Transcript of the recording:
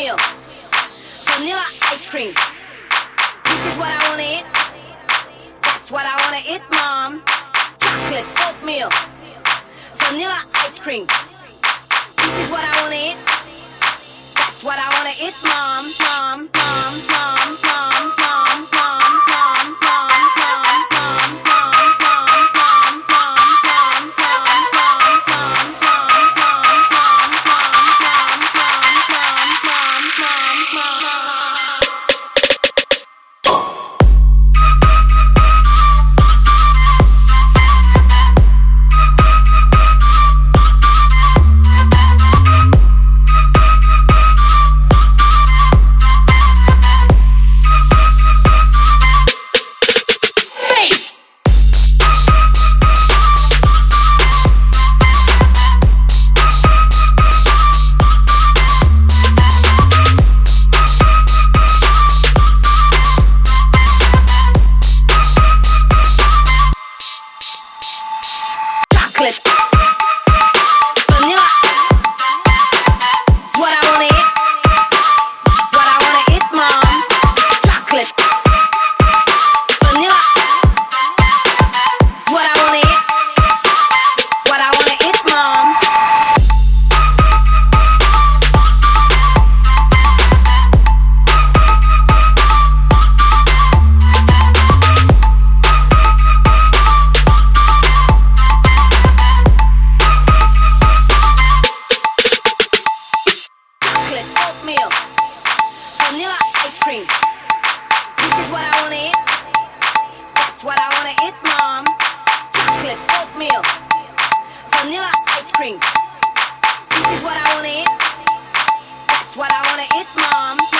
oatmeal, vanilla ice cream. This is what I wanna eat. That's what I wanna eat, mom. Chocolate oatmeal, vanilla ice cream. This is what I wanna eat. That's what I wanna eat, mom, mom, vanilla cream. This is what I wanna eat. That's what I wanna eat, mom. Chocolate oatmeal, vanilla ice cream. This is what I wanna eat. That's what I wanna eat, mom.